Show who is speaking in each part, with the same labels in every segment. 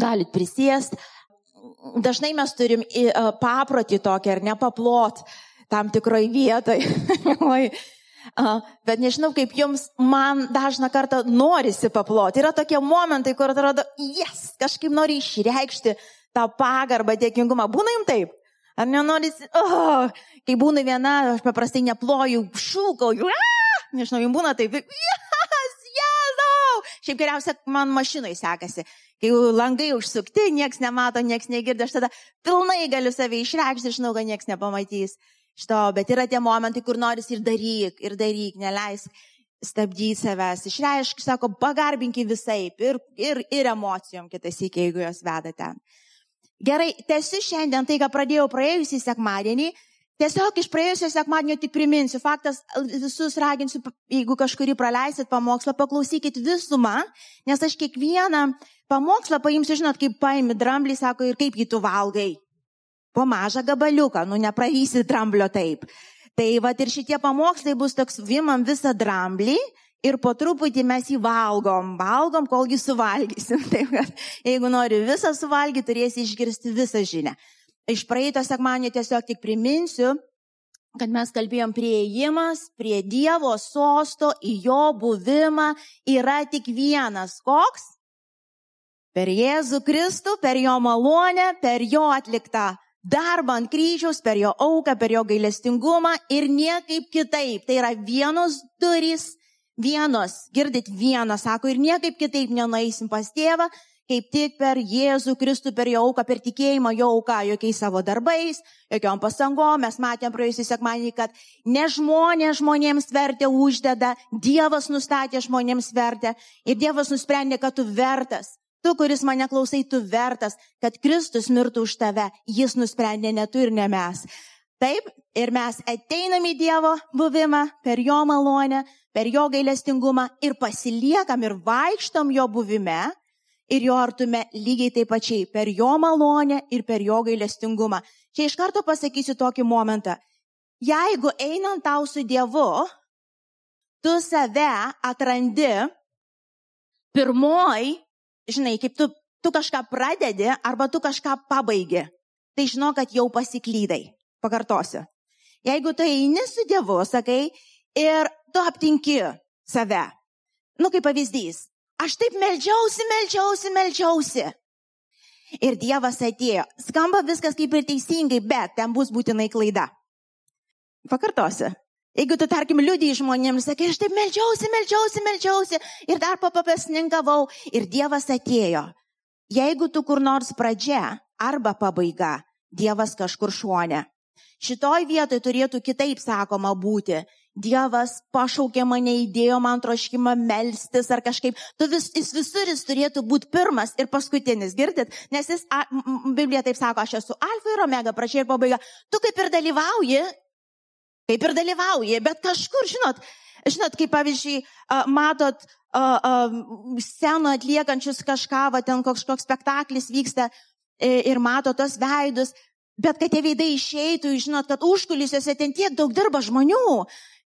Speaker 1: galit prisėst. Dažnai mes turim a, paprotį tokį ar nepaplot tam. Oi. A, Bet nežinau, kaip jums, man dažną kartą norisi paploti. Yra tokie momentai, kur atrodo, jes, kažkaip nori išreikšti tą pagarbą, dėkingumą. Būna jums taip? Ar nenorisi, oh, kai būna viena, aš paprastai neploju, šūkauju, nežinau, jums būna taip, yes, jėzau. Šiaip geriausia man mašinai sekasi. Kai langai užsukti, nieks nemato, nieks negirdi, aš tada pilnai galiu save išreikšti, žinau, kad nieks nepamatys šito, bet yra tie momentai, kur noris ir daryk, ir daryk, neleisk stabdyti savęs, išreišk, sako, pagarbinki visai ir, ir, ir emocijom kitas iki, jeigu jos veda ten. Gerai, tęsiu šiandien tai, ką pradėjau praėjusį sekmadienį. Tiesiog iš praėjusio sekmadienio tik priminsiu, faktas visus raginsiu, jeigu kažkurį praleisit pamokslą, paklausykit visumą, nes aš kiekvieną pamokslą paimsiu, žinot, kaip paimi dramblį, sako, ir kaip jį tu valgai. Po mažą gabaliuką, nu nepravysi dramblio taip. Tai va ir šitie pamokslai bus toks, vimam visą dramblį ir po truputį mes jį valgom, valgom, kol jį suvalgysim. Taip, kad jeigu nori visą suvalgyti, turėsi išgirsti visą žinią. Iš praeito sekmanio tiesiog tik priminsiu, kad mes kalbėjom prieimas prie Dievo sosto į jo buvimą yra tik vienas. Koks? Per Jėzų Kristų, per jo malonę, per jo atliktą darbą ant kryžiaus, per jo auką, per jo gailestingumą ir niekaip kitaip. Tai yra vienos durys Vienos, girdit, vienas, sako, ir niekaip kitaip nenaisim pas tėvą, kaip tik per Jėzų Kristų, per jo auką, per tikėjimą jo auką, jokiais savo darbais, jokiom pasangom. Mes matėm praėjusį sekmanį, kad ne žmonės žmonėms vertę uždeda, Dievas nustatė žmonėms vertę ir Dievas nusprendė, kad tu vertas. Tu, kuris mane klausai, tu vertas, kad Kristus mirtų už tave. Jis nusprendė, ne tu ir ne mes. Taip, ir mes ateinam į Dievo buvimą per jo malonę, per jo gailestingumą ir pasiliekam ir vaikštom jo buvime ir jo artume lygiai taip pačiai per jo malonę ir per jo gailestingumą. Čia iš karto pasakysiu tokį momentą. Jeigu einant tau su Dievu, tu save atrandi pirmoj, žinai, kaip tu, tu kažką pradedi arba tu kažką pabaigi, tai žinau, kad jau pasiklydai. Pakartosiu. Jeigu tu eini su Dievu, sakai, ir tu aptinki save. Nu, kaip pavyzdys. Aš taip melžiausi, melžiausi, melžiausi. Ir Dievas atėjo. Skamba viskas kaip ir teisingai, bet ten bus būtinai klaida. Pakartosiu. Jeigu tu, tarkim, liūdį žmonėms, sakai, aš taip melžiausi, melžiausi, melžiausi ir dar papapesninkavau ir Dievas atėjo. Jeigu tu kur nors pradžia arba pabaiga, Dievas kažkur šonė. Šitoj vietoj turėtų kitaip sakoma būti. Dievas pašaukė mane, įdėjo man troškimą melstis ar kažkaip. Tu vis, jis visur jis turėtų būti pirmas ir paskutinis, girdit? Nes jis, a, Biblija taip sako, aš esu alfa ir omega, pradžia ir pabaiga. Tu kaip ir dalyvauji, kaip ir dalyvauji, bet kažkur, žinot, žinot, kaip pavyzdžiui, matot sceną atliekančius kažką, va ten koks, koks spektaklis vyksta ir mato tos veidus, bet kad tie veidai išeitų, žinot, kad užkulisiuose ten tiek daug dirba žmonių,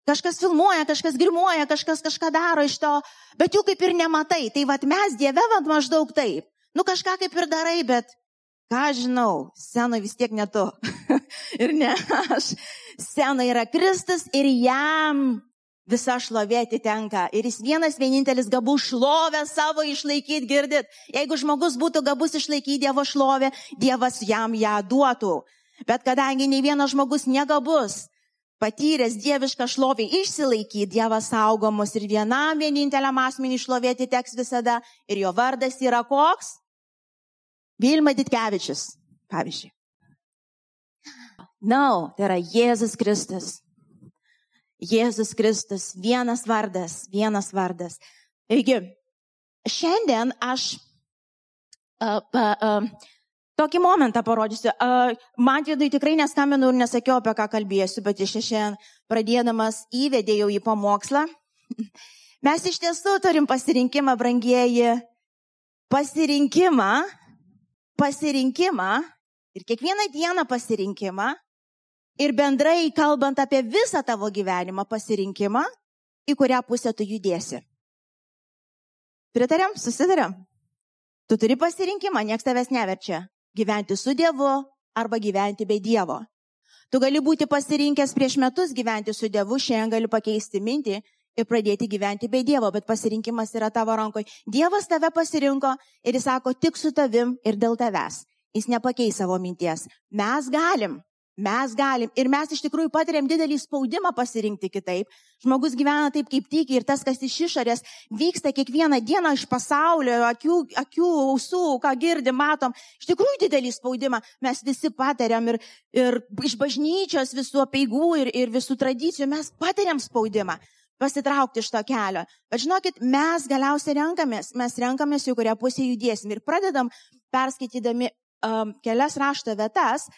Speaker 1: Kažkas filmuoja, kažkas grimuoja, kažkas kažką daro iš to, bet jų kaip ir nematai. Tai vad mes Dieve vad maždaug taip. Nu kažką kaip ir darai, bet ką žinau, sena vis tiek ne tu. ir ne aš. Sena yra Kristus ir jam visa šlovė atitenka. Ir jis vienas vienintelis gabus šlovę savo išlaikyti, girdit. Jeigu žmogus būtų gabus išlaikyti Dievo šlovę, Dievas jam ją duotų. Bet kadangi nei vienas žmogus negabus, patyręs dievišką šlovį išsilaikyti, Dievas saugomus ir vienam vieninteliam asmenį šlovėti teks visada. Ir jo vardas yra koks? Vilma Ditkevičius, pavyzdžiui. Na, no, tai yra Jėzus Kristus. Jėzus Kristus, vienas vardas, vienas vardas. Taigi, šiandien aš uh, uh, uh, Tokį momentą parodysiu. Man vidui tikrai neskambinu ir nesakiau, apie ką kalbėsiu, bet iš šiandien pradėdamas įvedėjau į pamokslą. Mes iš tiesų turim pasirinkimą, brangieji, pasirinkimą, pasirinkimą ir kiekvieną dieną pasirinkimą ir bendrai kalbant apie visą tavo gyvenimą pasirinkimą, į kurią pusę tu judėsi. Pritarėm, susidarėm. Tu turi pasirinkimą, niekas tavęs neverčia. Gyventi su Dievu arba gyventi be Dievo. Tu gali būti pasirinkęs prieš metus gyventi su Dievu, šiandien gali pakeisti mintį ir pradėti gyventi be Dievo, bet pasirinkimas yra tavo rankoje. Dievas tave pasirinko ir jis sako tik su tavim ir dėl tavęs. Jis nepakeis savo minties. Mes galim. Mes galim ir mes iš tikrųjų patiriam didelį spaudimą pasirinkti kitaip. Žmogus gyvena taip, kaip tiki ir tas, kas iš išorės vyksta kiekvieną dieną iš pasaulio, akių, akių ausų, ką girdim, matom, iš tikrųjų didelį spaudimą mes visi patiriam ir, ir iš bažnyčios visų apieigų ir, ir visų tradicijų mes patiriam spaudimą pasitraukti iš to kelio. Bet žinokit, mes galiausiai renkamės, mes renkamės, į kurią pusę judėsim ir pradedam perskaitydami um, kelias rašto vietas,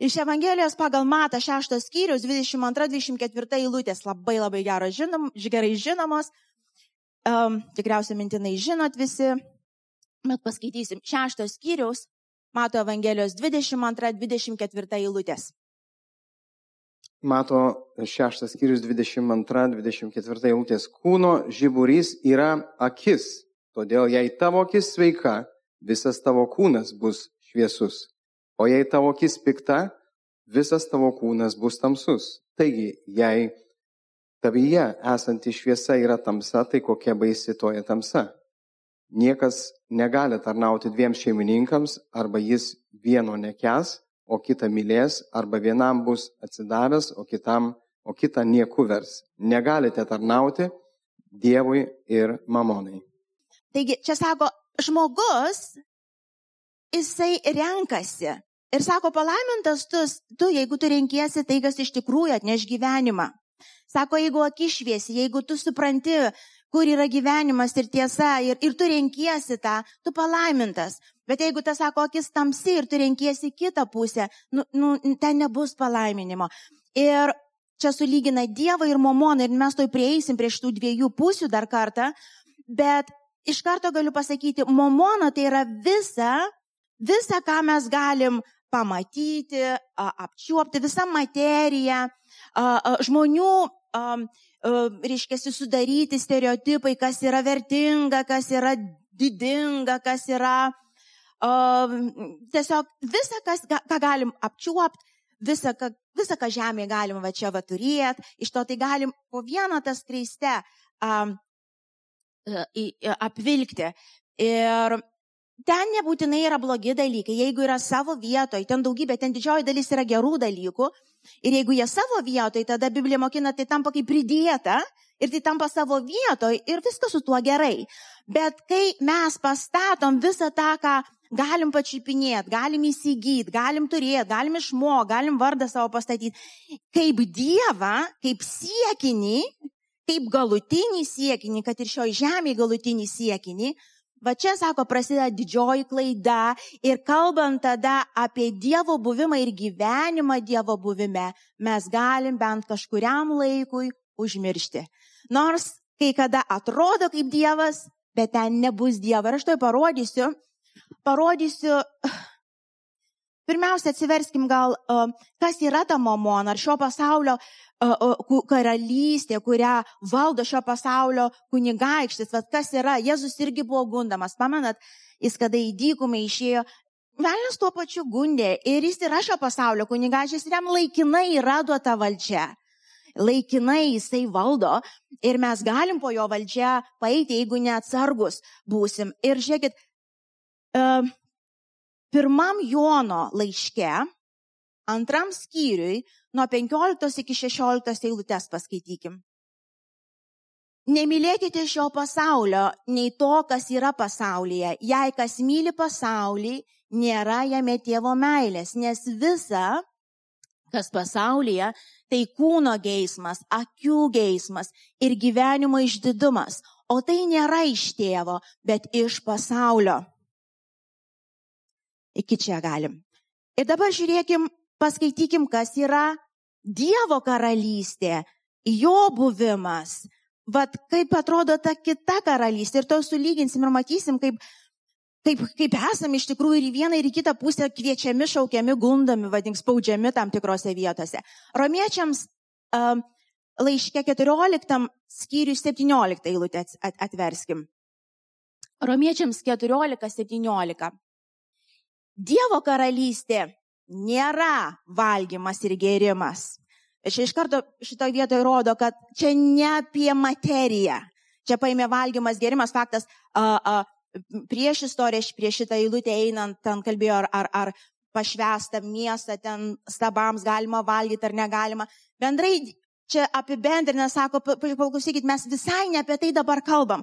Speaker 1: Iš Evangelijos pagal Mata 6 skyrius 22-24 eilutės labai labai žinom, gerai žinomos. Um, tikriausiai mintinai žinot visi, bet paskaitysim 6 skyrius Mato Evangelijos 22-24 eilutės.
Speaker 2: Mato 6 skyrius 22-24 eilutės. Kūno žiburys yra akis, todėl jei tavo akis sveika, visas tavo kūnas bus šviesus. O jei tavo akis pikta, visas tavo kūnas bus tamsus. Taigi, jei tavyje esanti šviesa yra tamsa, tai kokia baisi toje tamsa. Niekas negali tarnauti dviem šeimininkams, arba jis vieno nekes, o kitą mylės, arba vienam bus atsidavęs, o kitam, o kitą niekuvers. Negalite tarnauti Dievui ir mamonai.
Speaker 1: Taigi, čia sako, žmogus, jisai renkasi Ir sako, palaimintas tu, tu, jeigu tu renkiesi tai, kas iš tikrųjų atneš gyvenimą. Sako, jeigu akišviesi, jeigu tu supranti, kur yra gyvenimas ir tiesa, ir, ir tu renkiesi tą, tu palaimintas. Bet jeigu tas sako, akis tamsi ir tu renkiesi kitą pusę, nu, nu, ten nebus palaiminimo. Ir čia sulygina Dievą ir Momoną ir mes to prieisim prie šitų dviejų pusių dar kartą. Bet iš karto galiu pasakyti, Momona tai yra visa, visa, ką mes galim pamatyti, apčiuopti visą materiją, žmonių, reiškia, sudaryti stereotipai, kas yra vertinga, kas yra didinga, kas yra tiesiog visą, kas, ką galim apčiuopti, visą, ką, visą, ką žemėje galim va čia va turėti, iš to tai galim po vieną tą skreistę apvilkti. Ir ten nebūtinai yra blogi dalykai. Jeigu yra savo vietoje, ten daugybė, ten didžioji dalis yra gerų dalykų. Ir jeigu jie savo vietoje, tada Biblija mokina, tai tampa kaip pridėta ir tai tampa savo vietoje ir viskas su tuo gerai. Bet kai mes pastatom visą tą, ką galim pačiupinėti, galim įsigyti, galim turėti, galim išmokti, galim vardą savo pastatyti, kaip Dievą, kaip siekinį, kaip galutinį siekinį, kad ir šioje žemėje galutinį siekinį, Va čia, sako, prasideda didžioji klaida ir kalbant tada apie Dievo buvimą ir gyvenimą Dievo buvime, mes galim bent kažkuriam laikui užmiršti. Nors kai kada atrodo kaip Dievas, bet ten nebus Dievo. Ir aš to parodysiu, parodysiu, pirmiausia, atsiverskim gal, kas yra ta momona, ar šio pasaulio karalystė, kurią valdo šio pasaulio kunigaikštis, vad kas yra, Jėzus irgi buvo gundamas, pamenat, jis kada į dykumą išėjo, velnės tuo pačiu gundė ir jis yra šio pasaulio kunigaikštis ir jam laikinai yra duota valdžia. Laikinai jisai valdo ir mes galim po jo valdžią paeiti, jeigu neatsargus būsim. Ir žiūrėkit, pirmam Jono laiške, antram skyriui, nuo 15 iki 16 eilutės paskaitykim. Nemylėkite šio pasaulio, nei to, kas yra pasaulyje. Jei kas myli pasaulį, nėra jame tėvo meilės, nes visa, kas pasaulyje, tai kūno geismas, akių geismas ir gyvenimo išdidumas. O tai nėra iš tėvo, bet iš pasaulio. Iki čia galim. Ir dabar žiūrėkim, paskaitykim, kas yra Dievo karalystė, jo buvimas. Vat kaip atrodo ta kita karalystė ir to sulyginsim ir matysim, kaip, kaip, kaip esame iš tikrųjų ir į vieną ir į kitą pusę kviečiami, šaukiami, gundami, vadink, spaudžiami tam tikrose vietose. Romiečiams um, laiške 14 skyriui 17 eilutę atverskim. Romiečiams 14-17. Dievo karalystė nėra valgymas ir gėrimas. Čia iš karto šitoje vietoje rodo, kad čia ne apie materiją. Čia paėmė valgymas, gėrimas, faktas, a, a, prieš istoriją, prieš šitą eilutę einant, ten kalbėjo, ar, ar, ar pašvestą miestą, ten stabams galima valgyti ar negalima. Bendrai čia apibendrinę sako, paklausykit, mes visai ne apie tai dabar kalbam.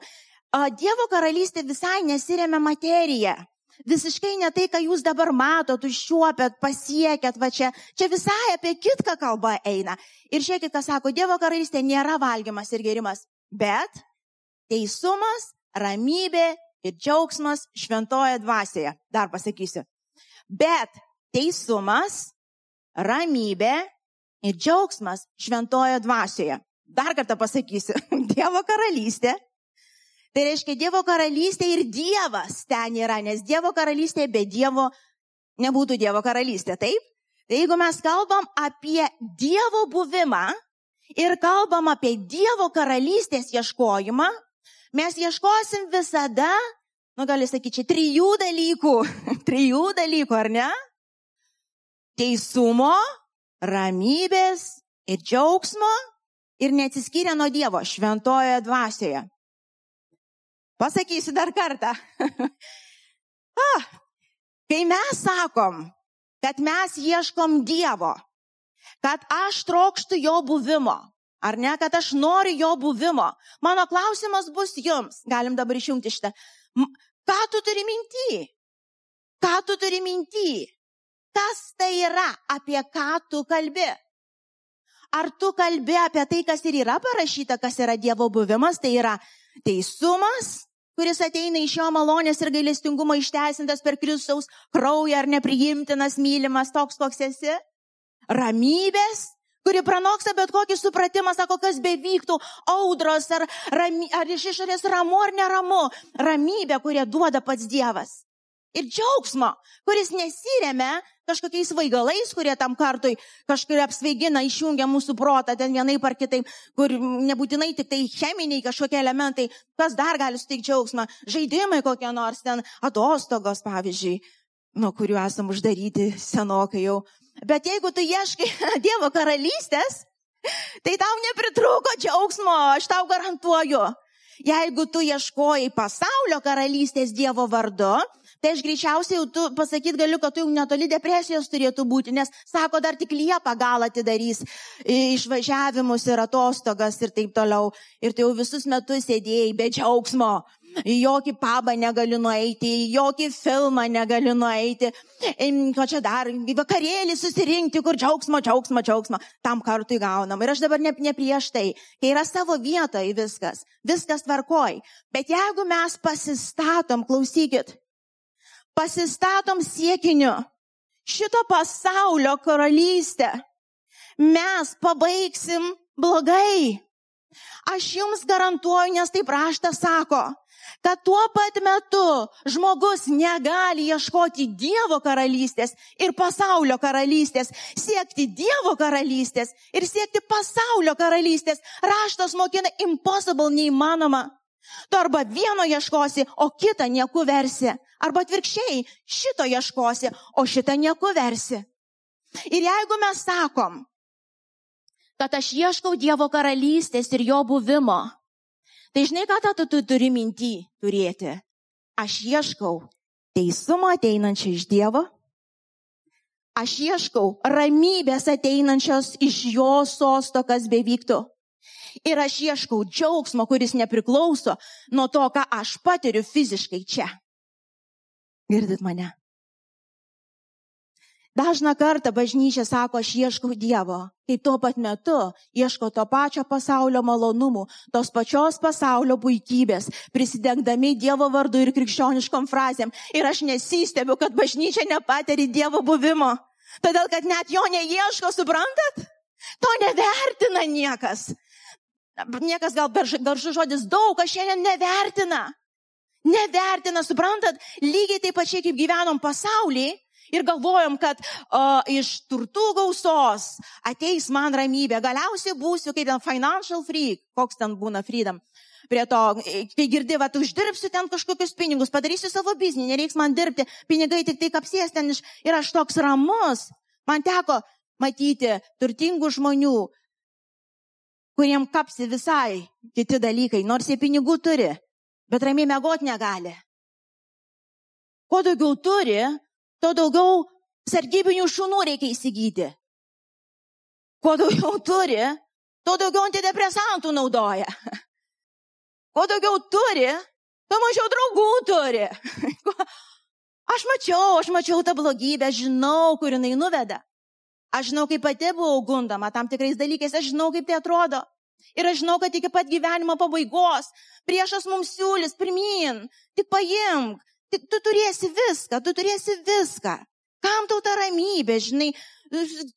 Speaker 1: Dievo karalystė visai nesiremia materiją. Visiškai ne tai, ką jūs dabar matot, užšiuopėt, pasiekėt, va čia. Čia visai apie kitką kalba eina. Ir žiūrėkit, ką sako, Dievo karalystė nėra valgymas ir gerimas, bet teisumas, ramybė ir džiaugsmas šventoje dvasioje. Dar pasakysiu. Bet teisumas, ramybė ir džiaugsmas šventoje dvasioje. Dar kartą pasakysiu. Dievo karalystė Tai reiškia, Dievo karalystė ir Dievas ten yra, nes Dievo karalystė be Dievo nebūtų Dievo karalystė, taip? Tai jeigu mes kalbam apie Dievo buvimą ir kalbam apie Dievo karalystės ieškojimą, mes ieškosim visada, nu gali sakyti, čia trijų dalykų, trijų dalykų, ar ne? Teisumo, ramybės ir džiaugsmo ir neatsiskyrę nuo Dievo šventojoje dvasioje. Pasakysiu dar kartą. ah, kai mes sakom, kad mes ieškom Dievo, kad aš trokštų jo buvimo, ar ne, kad aš noriu jo buvimo, mano klausimas bus jums, galim dabar išjungti šitą. Ką tu turi minti? Ką tu turi minti? Kas tai yra, apie ką tu kalbi? Ar tu kalbi apie tai, kas ir yra parašyta, kas yra Dievo buvimas, tai yra teisumas, kuris ateina iš jo malonės ir gailestingumo išteisintas per Kristaus kraują ar nepriimtinas, mylimas, toks koks esi. Ramybės, kuri pranoksta bet kokį supratimą, sako, kas bevyktų, audros ar, ramy, ar iš išorės ramu ar neramu. Ramybė, kurią duoda pats Dievas ir džiaugsmo, kuris nesiremia kažkokiais vaigalais, kurie tam kartui kažkaip apsvaigina, išjungia mūsų protą ten vienaip ar kitaip, kur nebūtinai tik tai cheminiai kažkokie elementai, kas dar gali suteikti džiaugsmą, žaidimai kokie nors ten, atostogos pavyzdžiui, nuo kurių esam uždaryti senokai jau. Bet jeigu tu ieškai Dievo karalystės, tai tau nepritrūko džiaugsmo, aš tau garantuoju. Jeigu tu ieškojai pasaulio karalystės Dievo vardu, tai aš greičiausiai jau tu pasakyt galiu, kad tu jau netoli depresijos turėtų būti, nes sako, dar tik Liepa gal atidarys išvažiavimus ir atostogas ir taip toliau. Ir tai jau visus metus sėdėjai be džiaugsmo. Į jokį pabą negaliu nueiti, į jokį filmą negaliu nueiti, ko čia dar, į vakarėlį susirinkti, kur džiaugsmo, džiaugsmo, džiaugsmo, tam kartui gaunam. Ir aš dabar ne, ne prieš tai, kai yra savo vietoje viskas, viskas tvarkoj. Bet jeigu mes pasistatom, klausykit, pasistatom siekiniu šito pasaulio karalystę, mes pabaigsim blogai. Aš jums garantuoju, nes taip raštas sako, kad tuo pat metu žmogus negali ieškoti Dievo karalystės ir pasaulio karalystės, siekti Dievo karalystės ir siekti pasaulio karalystės. Raštas mokina impossible neįmanoma. Tu arba vieno ieškosi, o kitą nieku versi. Arba atvirkščiai, šito ieškosi, o šitą nieku versi. Ir jeigu mes sakom, kad aš ieškau Dievo karalystės ir jo buvimo, tai žinai, ką tu, tu turi minti turėti. Aš ieškau teisumo ateinančio iš Dievo. Aš ieškau ramybės ateinančios iš jo sosto, kas bevyktų. Ir aš ieškau džiaugsmo, kuris nepriklauso nuo to, ką aš patiriu fiziškai čia. Girdit mane? Dažną kartą bažnyčia sako, aš ieškau Dievo, kai tuo pat metu ieško to pačio pasaulio malonumų, tos pačios pasaulio puikybės, prisidengdami Dievo vardu ir krikščioniškom frazėm. Ir aš nesistebiu, kad bažnyčia nepatiri Dievo buvimo. Todėl, kad net jo neieško, suprantat? To nevertina niekas. Niekas gal garžus žodis daug, aš šiandien nevertina. Nevertina, suprantat, lygiai taip pačiai kaip gyvenom pasaulį ir galvojom, kad o, iš turtų gausos ateis man ramybė, galiausiai būsiu kaip ten financial freak, koks ten būna freedom. prie to, kai girdi, va, uždirbsiu ten kažkokius pinigus, padarysiu savo biznį, nereiks man dirbti, pinigai tik tai kapsies ten iš, ir aš toks ramus. Man teko matyti turtingų žmonių, kuriem kapsi visai kiti dalykai, nors jie pinigų turi, bet ramiai mėgot negali. Kuo daugiau turi, tuo daugiau sargybinių šunų reikia įsigyti. Kuo daugiau turi, tuo daugiau antidepresantų naudoja. Kuo daugiau turi, tuo mažiau draugų turi. Aš mačiau, aš mačiau tą blogybę, žinau, kur jinai nuveda. Aš žinau, kaip pati buvau gundama tam tikrais dalykais, aš žinau, kaip tai atrodo. Ir aš žinau, kad iki pat gyvenimo pabaigos priešas mums siūlys, pirmin, tik paimk, tik tu turėsi viską, tu turėsi viską. Kam tau ta ramybė, žinai,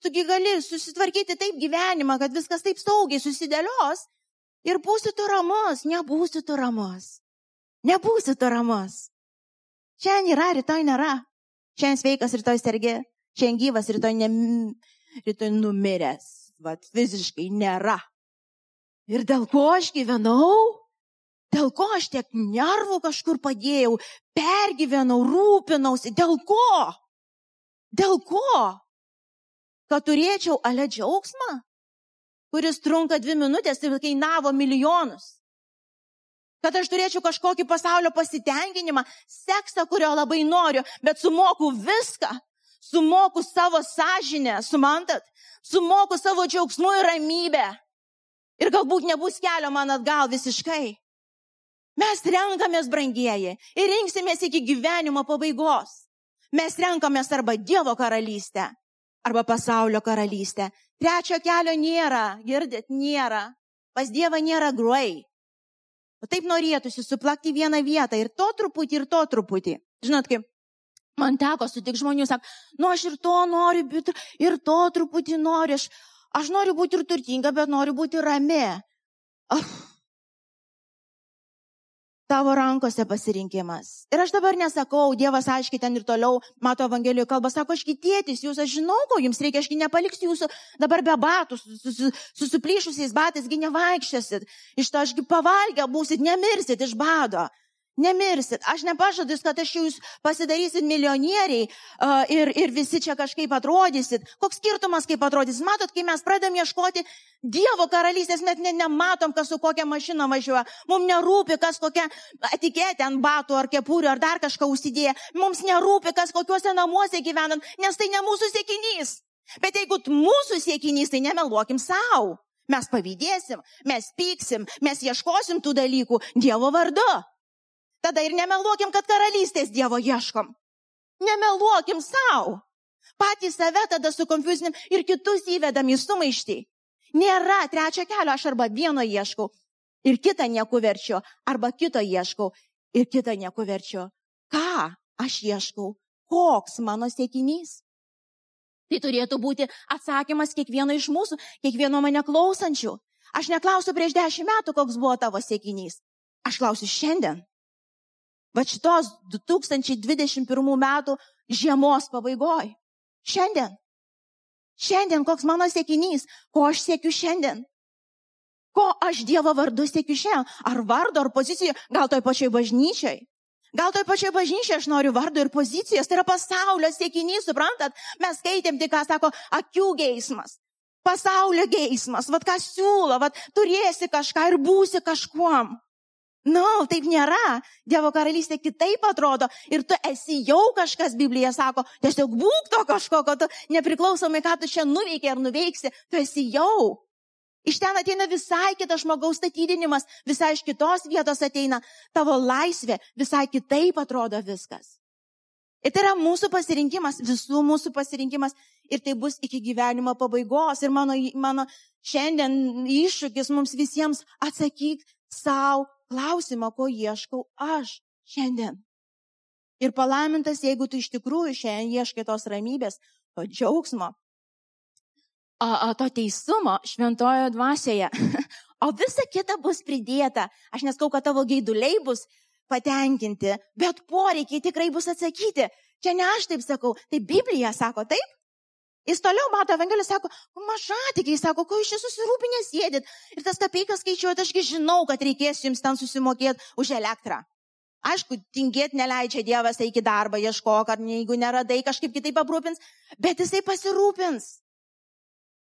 Speaker 1: tugi gali susitvarkyti taip gyvenimą, kad viskas taip saugiai susidėlios ir būsi tu ramus, nebūsi tu ramus. Nebūsi tu ramus. Šiandien yra, rytoj nėra. Šiandien sveikas, rytoj sergi. Šiandien gyvas, rytoj, ne, rytoj numiręs. Vat fiziškai nėra. Ir dėl ko aš gyvenau? Dėl ko aš tiek nervų kažkur padėjau, pergyvenau, rūpinausi, dėl ko? Dėl ko? Kad turėčiau ale džiaugsmą, kuris trunka dvi minutės ir kainavo milijonus. Kad aš turėčiau kažkokį pasaulio pasitenkinimą, seksą, kurio labai noriu, bet sumoku viską. Sumoku savo sąžinę, sumantat? Sumoku savo džiaugsmų ir ramybę. Ir galbūt nebus kelio man atgal visiškai. Mes renkamės, brangieji, ir rinksimės iki gyvenimo pabaigos. Mes renkamės arba Dievo karalystę, arba pasaulio karalystę. Trečio kelio nėra, girdit, nėra. Pas Dievą nėra gruai. O taip norėtųsi suplakti vieną vietą ir to truputį, ir to truputį. Žinot, kaip man teko sutikti žmonių, sak, nu aš ir to noriu, bet ir to truputį noriu. Aš, aš noriu būti ir turtinga, bet noriu būti rami. Oh, tavo rankose pasirinkimas. Ir aš dabar nesakau, Dievas aiškiai ten ir toliau, mato Evangelijoje kalba, sako, aš kitėtis, jūs, aš žinau, ko jums reikia, ašgi nepaliksiu jūsų dabar be batų, susiplyšusiais batais, gi nevaikščiosit, iš to ašgi pavalgę būsit, nemirsit iš bado nemirsit. Aš nepažadu, kad aš jūs pasidarysit milijonieriai uh, ir, ir visi čia kažkaip atrodysit. Koks skirtumas, kaip atrodysit? Matot, kai mes pradedam ieškoti Dievo karalystės, net nematom, kas su kokia mašina važiuoja. Mums nerūpi, kas kokia etiketė ant batų ar kepurių ar dar kažką užsidėję. Mums nerūpi, kas kokiuose namuose gyvenant, nes tai ne mūsų siekinys. Bet jeigu mūsų siekinys, tai nemeluokim savo. Mes pavydėsim, mes pyksim, mes ieškosim tų dalykų Dievo vardu. Tada ir nemeluokim, kad karalystės Dievo ieškom. Nemeluokim savo. Patys save tada sukonfuzinim ir kitus įvedam į sumaištį. Nėra trečio kelio, aš arba vieno ieškau ir kitą nieku verčiu, arba kito ieškau ir kitą nieku verčiu. Ką aš ieškau? Koks mano siekinys? Tai turėtų būti atsakymas kiekvieno iš mūsų, kiekvieno mane klausančių. Aš neklausiu prieš dešimt metų, koks buvo tavo siekinys. Aš klausiu šiandien. Va šitos 2021 metų žiemos pabaigoj. Šiandien. Šiandien koks mano siekinys, ko aš siekiu šiandien. Ko aš Dievo vardu siekiu šiandien. Ar vardo, ar pozicijų, gal toj pačioj bažnyčiai. Gal toj pačioj bažnyčiai aš noriu vardo ir pozicijos. Tai yra pasaulio siekinys, suprantat? Mes skaitėm tik, ką sako, akių geismas. Pasaulio geismas. Vat ką siūlo, vat turėsi kažką ir būsi kažkuom. Na, no, taip nėra. Dievo karalystė kitaip atrodo. Ir tu esi jau kažkas, Biblija sako, tiesiog būk to kažko, kad tu nepriklausomai, ką tu čia nuveikia ar nuveiksi, tu esi jau. Iš ten ateina visai kitas žmogaus statydinimas, visai iš kitos vietos ateina tavo laisvė, visai kitaip atrodo viskas. Ir tai yra mūsų pasirinkimas, visų mūsų pasirinkimas ir tai bus iki gyvenimo pabaigos. Ir mano, mano šiandien iššūkis mums visiems atsakyk savo klausimą, ko ieškau aš šiandien. Ir palaimintas, jeigu tu iš tikrųjų šiandien ieškai tos ramybės, to džiaugsmo, a, a, to teisumo šventojo dvasioje. O visa kita bus pridėta. Aš neskau, kad tavo gaiduliai bus patenkinti, bet poreikiai tikrai bus atsakyti. Čia ne aš taip sakau, tai Biblija sako taip. Jis toliau mato Evangeliją, sako, mažatikiai, sako, ko iš čia susirūpinę sėdit. Ir tas kapeikas skaičiuoti, ašgi žinau, kad reikės jums ten susimokėti už elektrą. Aišku, tingėti neleidžia Dievas, eik į darbą, ieškok, ar jeigu neradai, kažkaip kitaip aprūpins, bet jisai pasirūpins.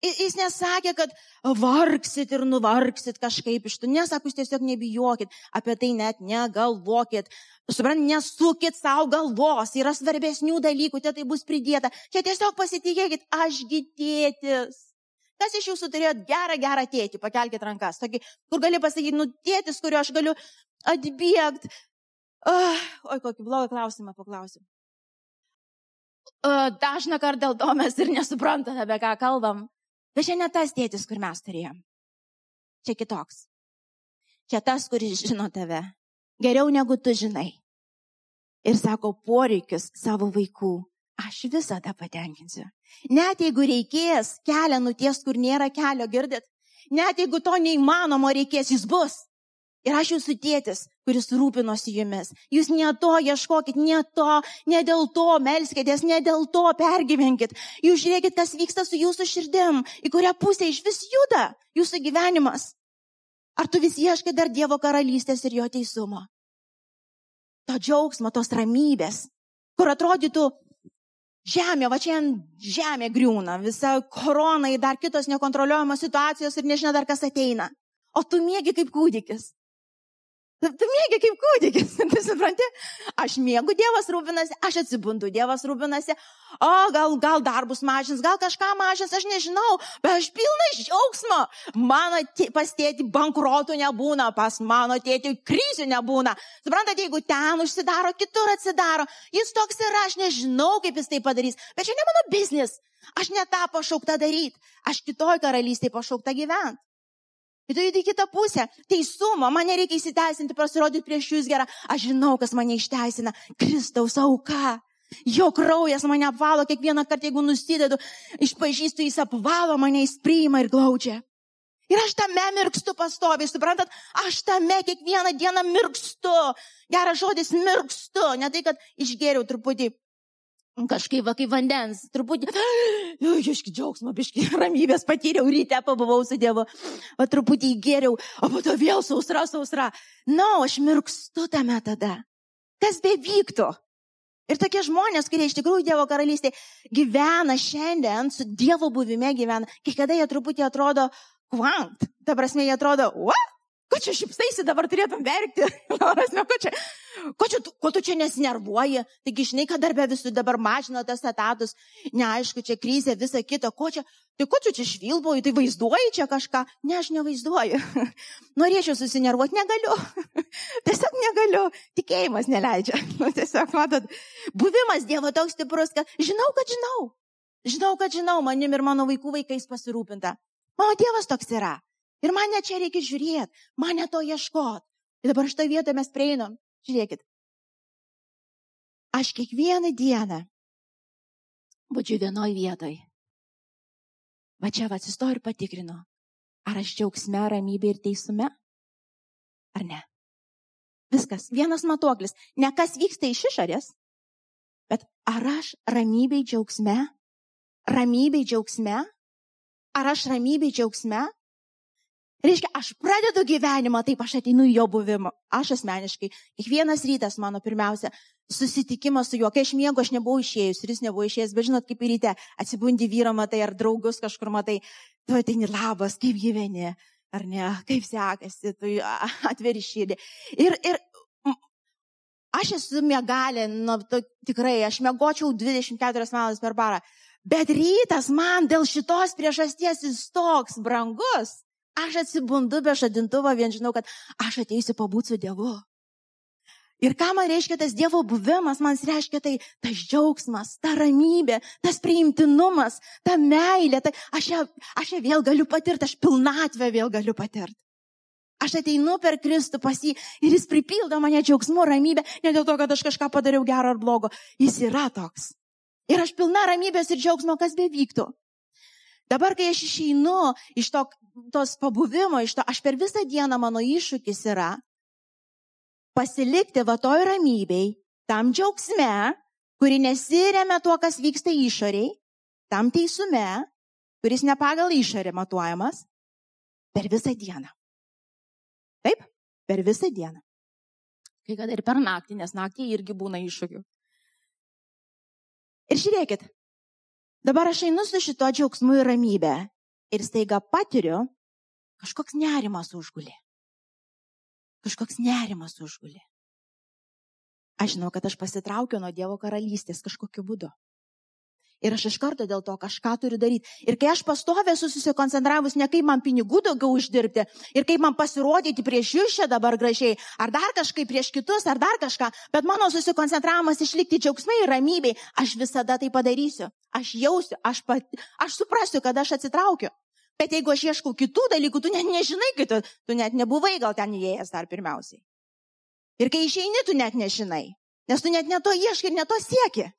Speaker 1: Jis nesakė, kad vargsit ir nuvargsit kažkaip iš tų. Nesako, jūs tiesiog nebijokit, apie tai net negalvokit. Suprant, nesukit savo galvos, yra svarbesnių dalykų, čia tai bus pridėta. Čia tiesiog pasitikėkit, ašgi tėtis. Kas iš jūsų turėjot gerą, gerą tėtį? Pakelkite rankas. Tokį, kur gali pasakyti, nu tėtis, kurio aš galiu atbėgti. Uh, oi, kokį blogą klausimą paklausim. Uh, dažna kartą dėl to mes ir nesuprantame, apie ką kalbam. Bet čia ne tas tėtis, kur mes turėjom. Čia kitoks. Čia tas, kuris žino tave. Geriau negu tu žinai. Ir sako poreikius savo vaikų. Aš visada patenkinsiu. Net jeigu reikės kelią nuties, kur nėra kelio, girdit. Net jeigu to neįmanomo reikės, jis bus. Ir aš jūsų tėtis, kuris rūpinosi jumis. Jūs ne to ieškokit, ne to, ne dėl to melskitės, ne dėl to pergyvenkit. Jūs žiūrėkit, kas vyksta su jūsų širdim, į kurią pusę iš vis juda jūsų gyvenimas. Ar tu vis ieškai dar Dievo karalystės ir jo teisumo? To džiaugsmo, tos ramybės, kur atrodytų, Žemė, va čia žemė griūna, visa korona, dar kitos nekontroliuojamos situacijos ir nežinia dar kas ateina. O tu mėgi kaip kūdikis. Tu, tu mėgi kaip kūdikis, tu supranti? Aš mėgu, Dievas rūpinasi, aš atsibundu, Dievas rūpinasi, o gal, gal darbus mažins, gal kažką mažins, aš nežinau, bet aš pilna džiaugsmo. Mano tė, pas tėti bankruotų nebūna, pas mano tėti krizių nebūna. Suprantate, jeigu ten užsidaro, kitur atsidaro, jis toks yra, aš nežinau, kaip jis tai padarys, bet čia ne mano biznis. Aš ne tą pašaukta daryti, aš kitoj karalystėje pašaukta gyventi. Ir tu judi į kitą pusę. Teisumo, man nereikia įsiteisinti, pasirodyti prieš jūs gerą. Aš žinau, kas mane išteisina. Kristaus auka. Jo kraujas mane apvalo kiekvieną kartą, jeigu nusidedu, išpažįstu, jis apvalo mane, jis priima ir glaudžia. Ir aš tame mirkstu pastoviai, suprantat, aš tame kiekvieną dieną mirkstu. Geras žodis mirkstu, ne tai, kad išgėriau truputį kažkaip va kaip vandens, truputį, iški džiaugsmo, biški ramybės patyriau, ryte pabuvau su Dievu, o truputį įgėriau, o po to vėl sausra, sausra. Na, no, aš mirkstu tame tada. Kas bevyktų. Ir tokie žmonės, kurie iš tikrųjų Dievo karalystėje gyvena šiandien, su Dievo buvime gyvena, kiekviena jie truputį atrodo kvant. Ta prasme, jie atrodo, what? Ko čia šipsaisi, dabar turėtum verkti? Prasme, ko čia, ko, čia, ko tu čia nesinervuoji? Taigi, žinai, kad darbė visų dabar mažino tas etatus, neaišku, čia krizė, visa kita, ko čia, tai ko čia čia švilboji, tai vaizduoji čia kažką? Ne, aš nevaizduoju. Norėčiau susinervuoti, negaliu. tiesiog negaliu. Tikėjimas neleidžia. Nu, tiesiog, matot, buvimas Dievo toks stiprus, kad žinau, kad žinau. Žinau, kad žinau, manim ir mano vaikų vaikais pasirūpinta. Mano Dievas toks yra. Ir man net čia reikia žiūrėti, man net to ieškoti. Ir dabar šitą vietą mes prieinam. Žiūrėkit. Aš kiekvieną dieną būčiau vienoj vietoj. Va čia va atsistoju ir patikrinu, ar aš džiaugsme, ramybė ir teisume, ar ne. Viskas, vienas matuoklis. Ne kas vyksta iš išorės, bet ar aš ramybei džiaugsme, ramybei džiaugsme, ar aš ramybei džiaugsme, Reiškia, aš pradedu gyvenimą, taip aš ateinu į jo buvimą. Aš asmeniškai, kiekvienas rytas mano pirmiausia, susitikimas su juo, kai aš miegu, aš nebuvau išėjus, ir jis nebuvo išėjęs, bet žinot, kaip ryte atsibundi vyro matai, ar draugus kažkur matai, tu ateini labas, kaip gyveni, ar ne, kaip sekasi, tu atveri širdį. Ir, ir aš esu mėgalė, nu, tu, tikrai, aš mėgočiau 24 valandas per parą, bet rytas man dėl šitos priežasties jis toks brangus Aš atsibundu be žadintuvo, vien žinau, kad aš ateisiu pabūti su Dievu. Ir ką man reiškia tas Dievo buvimas, man reiškia tai tas džiaugsmas, ta ramybė, tas priimtinumas, ta meilė. Tai aš, ją, aš ją vėl galiu patirti, aš pilnatvę vėl galiu patirti. Aš ateinu per Kristų pas jį ir jis pripildo mane džiaugsmu, ramybė, ne dėl to, kad aš kažką padariau gero ar blogo. Jis yra toks. Ir aš pilna ramybės ir džiaugsmo, kas bevyktų. Dabar, kai aš išeinu iš to, tos pabuvimo, iš to, aš per visą dieną mano iššūkis yra pasilikti va toj ramybei, tam džiaugsme, kuri nesiremia tuo, kas vyksta išoriai, tam teisume, kuris ne pagal išorę matuojamas, per visą dieną. Taip, per visą dieną. Kai kada ir per naktį, nes naktį irgi būna iššūkių. Ir žiūrėkit, dabar aš einu su šito džiaugsmu ir ramybė ir staiga patiriu, kažkoks nerimas užgulė. Kažkoks nerimas užgulė. Aš žinau, kad aš pasitraukiu nuo Dievo karalystės kažkokiu būdu. Ir aš iš karto dėl to kažką turiu daryti. Ir kai aš pastovė susikoncentravus ne kaip man pinigų daugiau uždirbti ir kaip man pasirodyti prieš jūs čia dabar gražiai, ar dar kažkaip prieš kitus, ar dar kažką, bet mano susikoncentravimas išlikti džiaugsmai ir ramybei, aš visada tai padarysiu. Aš jausiu, aš, pat, aš suprasiu, kad aš atsitraukiu. Bet jeigu aš ieškau kitų dalykų, tu net nežinai, kad tu, tu net nebuvai gal ten įėjęs dar pirmiausiai. Ir kai išeini, tu net nežinai, nes tu net neto ieškai ir neto sieki.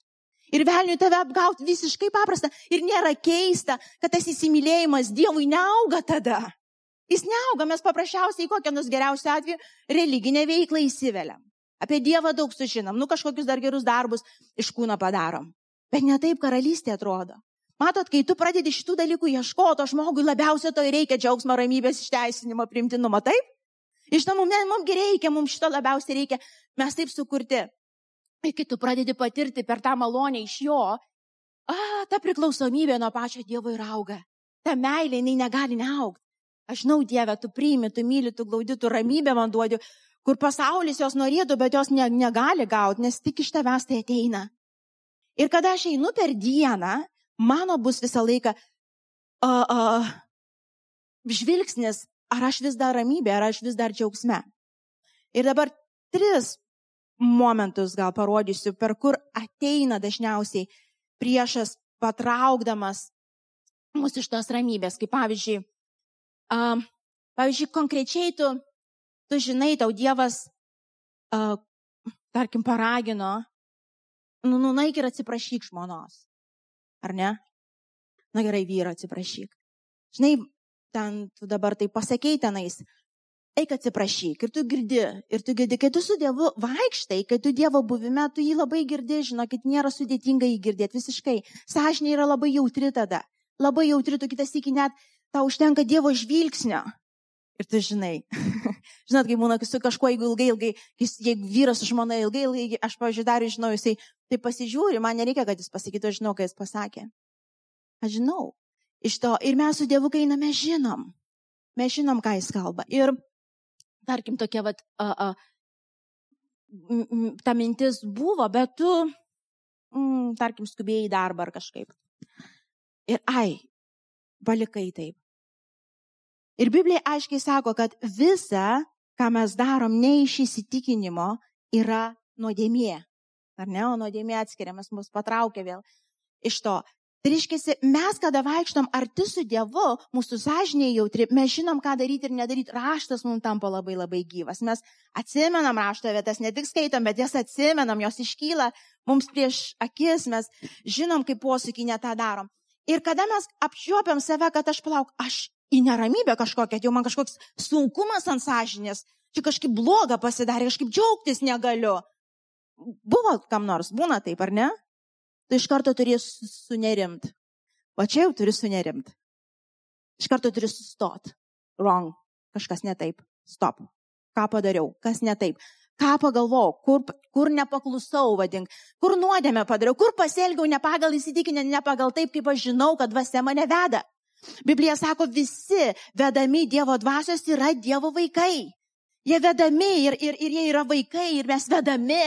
Speaker 1: Ir velniui tave apgauti visiškai paprasta. Ir nėra keista, kad tas įsimylėjimas Dievui neauga tada. Jis neauga, mes paprasčiausiai kokią nors geriausią atveju religinę veiklą įsiveliam. Apie Dievą daug sužinom, nu kažkokius dar gerus darbus iš kūno padarom. Bet ne taip karalystė atrodo. Matot, kai tu pradedi šitų dalykų ieškoti, o žmogui labiausiai to reikia džiaugsmo, ramybės, išteisinimo, primtinumo, taip? Žinoma, mums, mums reikia, mums šito labiausiai reikia, mes taip sukurti. Ir kai tu pradedi patirti per tą malonę iš jo, a, ta priklausomybė nuo pačio Dievo ir auga. Ta meilė, jinai negali neaugti. Aš žinau, Dieve, tu priimi, tu myli, tu glaudi, tu ramybę man duodi, kur pasaulis jos norėtų, bet jos ne, negali gauti, nes tik iš tavęs tai ateina. Ir kada aš einu per dieną, mano bus visą laiką uh, uh, žvilgsnis, ar aš vis dar ramybė, ar aš vis dar džiaugsme. Ir dabar tris momentus gal parodysiu, per kur ateina dažniausiai priešas patraukdamas mus iš tos ramybės. Kaip pavyzdžiui, uh, pavyzdžiui, konkrečiai tu, tu žinai, tau Dievas, uh, tarkim, paragino, nu, nu, naik ir atsiprašyk žmonos. Ar ne? Na gerai, vyro atsiprašyk. Žinai, ten tu dabar tai pasakei tenais, eik atsiprašyk. Ir tu girdi, ir tu girdi, kai tu su Dievu vaikštai, kai tu Dievo buvime, tu jį labai girdi, žinokit, nėra sudėtinga jį girdėti visiškai. Sažinė yra labai jautri tada. Labai jautri, tu kitas iki net tau užtenka Dievo žvilgsnio. Ir tu žinai, žinot, kai būna su kažkuo, jeigu ilgai, ilgai, jeigu vyras su žmona ilgai, ilgai, aš, pavyzdžiui, dar žinau, jisai tai pasižiūri, man nereikia, kad jis pasakytų, aš žinau, ką jis pasakė. Aš žinau. Iš to, ir mes su Dievu, kai einame, žinom. Mes žinom, ką jis kalba. Ir tarkim, tokia, vat, a, a, ta mintis buvo, bet tu, mm, tarkim, skubėjai į darbą ar kažkaip. Ir ai, palikai taip. Ir Biblija aiškiai sako, kad visa, ką mes darom ne iš įsitikinimo, yra nuodėmė. Ar ne? O nuodėmė atskiriamas, mus patraukia vėl iš to. Tai reiškia, mes, kada vaikštom arti su Dievu, mūsų sąžinė jautri, mes žinom, ką daryti ir nedaryti. Raštas mums tampa labai labai gyvas. Mes atsimenam rašto vietas, ne tik skaitom, bet jas atsimenam, jos iškyla mums prieš akis, mes žinom, kaip posūkį netą darom. Ir kada mes apčiuopiam save, kad aš palauk, aš į neramybę kažkokią, jau man kažkoks sunkumas ant sąžinės, čia kažkaip bloga pasidarė, kažkaip džiaugtis negaliu. Buvo kam nors, būna taip, ar ne? Tu iš karto turi sunerimt. O čia jau turi sunerimt. Iš karto turi sustot. Wrong. Kažkas ne taip. Stop. Ką padariau? Kas ne taip? Ką pagalvojau? Kur, kur nepaklusau, vadink? Kur nuodėmę padariau? Kur pasielgiau ne pagal įsitikinę, ne pagal taip, kaip aš žinau, kad dvasia mane veda? Biblija sako, visi vedami Dievo dvasios yra Dievo vaikai. Jie vedami ir, ir, ir jie yra vaikai ir mes vedami.